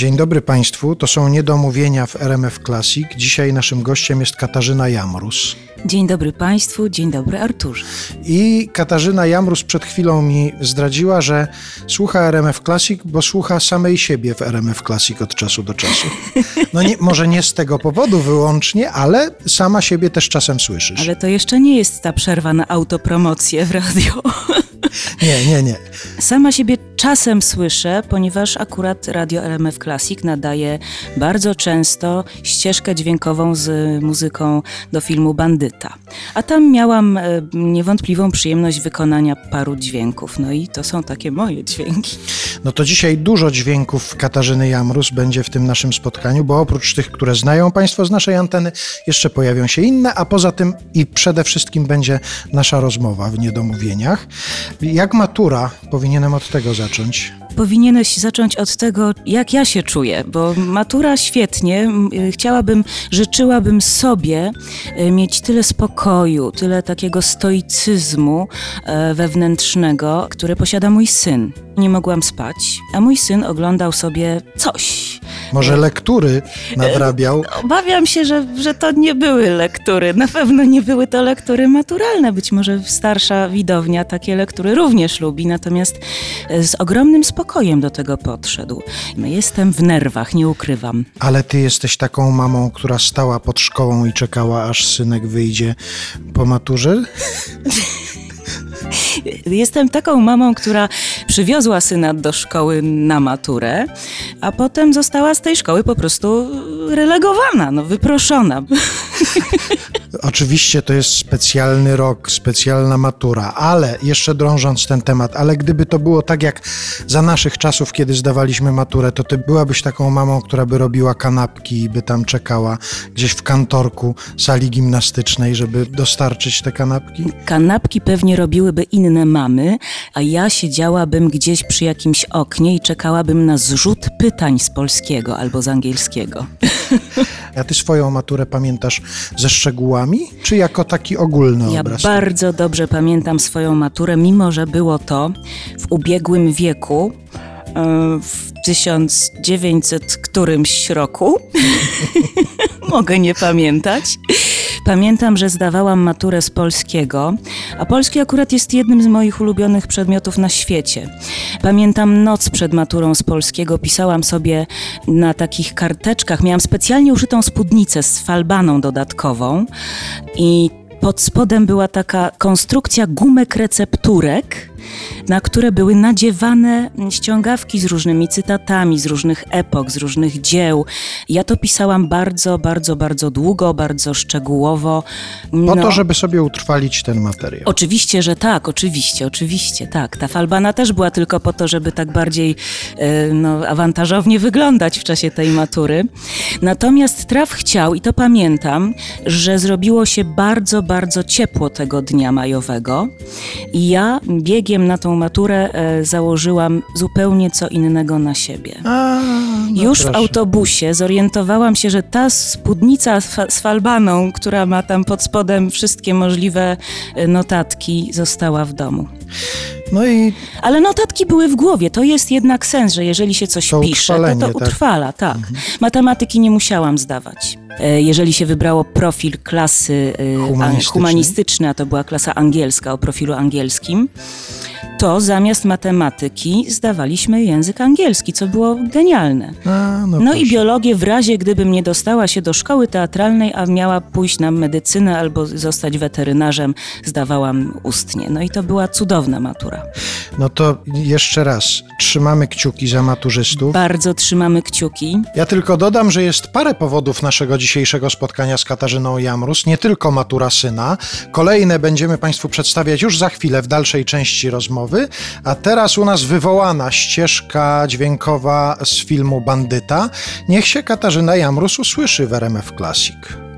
Dzień dobry Państwu, to są Niedomówienia w RMF Classic. Dzisiaj naszym gościem jest Katarzyna Jamrus. Dzień dobry Państwu, dzień dobry Arturze. I Katarzyna Jamrus przed chwilą mi zdradziła, że słucha RMF Classic, bo słucha samej siebie w RMF Classic od czasu do czasu. No nie, może nie z tego powodu wyłącznie, ale sama siebie też czasem słyszysz. Ale to jeszcze nie jest ta przerwa na autopromocję w radio. Nie, nie, nie. Sama siebie czasem słyszę, ponieważ akurat Radio RMF Classic nadaje bardzo często ścieżkę dźwiękową z muzyką do filmu Bandyta. A tam miałam e, niewątpliwą przyjemność wykonania paru dźwięków. No i to są takie moje dźwięki. No to dzisiaj dużo dźwięków Katarzyny Jamrus będzie w tym naszym spotkaniu, bo oprócz tych, które znają Państwo z naszej anteny, jeszcze pojawią się inne, a poza tym i przede wszystkim będzie nasza rozmowa w niedomówieniach. Jak matura? Powinienem od tego zacząć. Powinieneś zacząć od tego, jak ja się czuję, bo matura świetnie. Y, Chciałabym, życzyłabym sobie y, mieć tyle spokoju, tyle takiego stoicyzmu e, wewnętrznego, które posiada mój syn. Nie mogłam spać, a mój syn oglądał sobie coś. Może lektury nadrabiał? Obawiam się, że, że to nie były lektury. Na pewno nie były to lektury maturalne. Być może starsza widownia takie lektury również lubi, natomiast e, z ogromnym spokojem do tego podszedł. Jestem w nerwach, nie ukrywam. Ale ty jesteś taką mamą, która stała pod szkołą i czekała, aż synek wyjdzie po maturze? Jestem taką mamą, która przywiozła syna do szkoły na maturę, a potem została z tej szkoły po prostu relegowana, no wyproszona. Oczywiście to jest specjalny rok, specjalna matura, ale jeszcze drążąc ten temat, ale gdyby to było tak jak za naszych czasów, kiedy zdawaliśmy maturę, to ty byłabyś taką mamą, która by robiła kanapki i by tam czekała gdzieś w kantorku sali gimnastycznej, żeby dostarczyć te kanapki? Kanapki pewnie robiłyby inne mamy, a ja siedziałabym gdzieś przy jakimś oknie i czekałabym na zrzut pytań z polskiego albo z angielskiego. A ty swoją maturę pamiętasz ze szczegółami, czy jako taki ogólny Ja obraz? bardzo dobrze pamiętam swoją maturę, mimo że było to w ubiegłym wieku, e, w 1900 którymś roku. Mogę nie pamiętać. Pamiętam, że zdawałam maturę z polskiego, a polski akurat jest jednym z moich ulubionych przedmiotów na świecie. Pamiętam noc przed maturą z polskiego, pisałam sobie na takich karteczkach, miałam specjalnie uszytą spódnicę z falbaną dodatkową i pod spodem była taka konstrukcja gumek recepturek, na które były nadziewane ściągawki z różnymi cytatami, z różnych epok, z różnych dzieł. Ja to pisałam bardzo, bardzo, bardzo długo, bardzo szczegółowo. Po No, to, żeby sobie utrwalić ten materiał. Oczywiście, że tak, oczywiście, oczywiście, tak. Ta falbana też była tylko po to, żeby tak bardziej e, no, awantażownie wyglądać w czasie tej matury. Natomiast traf chciał, i to pamiętam, że zrobiło się bardzo, bardzo ciepło tego dnia majowego. I ja biegiem na tą maturę e, założyłam zupełnie co innego na siebie. A, no Już w proszę. autobusie zorientowałam się, że ta spódnica z falbaną, która ma tam pod spodem wszystkie możliwe e, notatki, została w domu. No i Ale notatki były w głowie. To jest jednak sens, że jeżeli się coś To pisze, to to tak. utrwala, tak. Matematyki nie musiałam zdawać. E, Jeżeli się wybrało profil klasy e, an- Humanistyczny. humanistyczny, a to była klasa angielska o profilu angielskim, to zamiast matematyki zdawaliśmy język angielski, co było genialne. a, no, No i biologię w razie, gdybym nie dostała się do szkoły teatralnej, a miała pójść na medycynę albo zostać weterynarzem, zdawałam ustnie. No i to była cudowna matura. no to jeszcze raz trzymamy kciuki za maturzystów. Bardzo trzymamy kciuki. Ja tylko dodam, że jest parę powodów naszego dzisiejszego spotkania z Katarzyną Jamrus, nie tylko matura syna. Kolejne będziemy Państwu przedstawiać już za chwilę w dalszej części rozmowy, a teraz u nas wywołana ścieżka dźwiękowa z filmu Bandyta. Niech się Katarzyna Jamrus usłyszy w RMF Classic.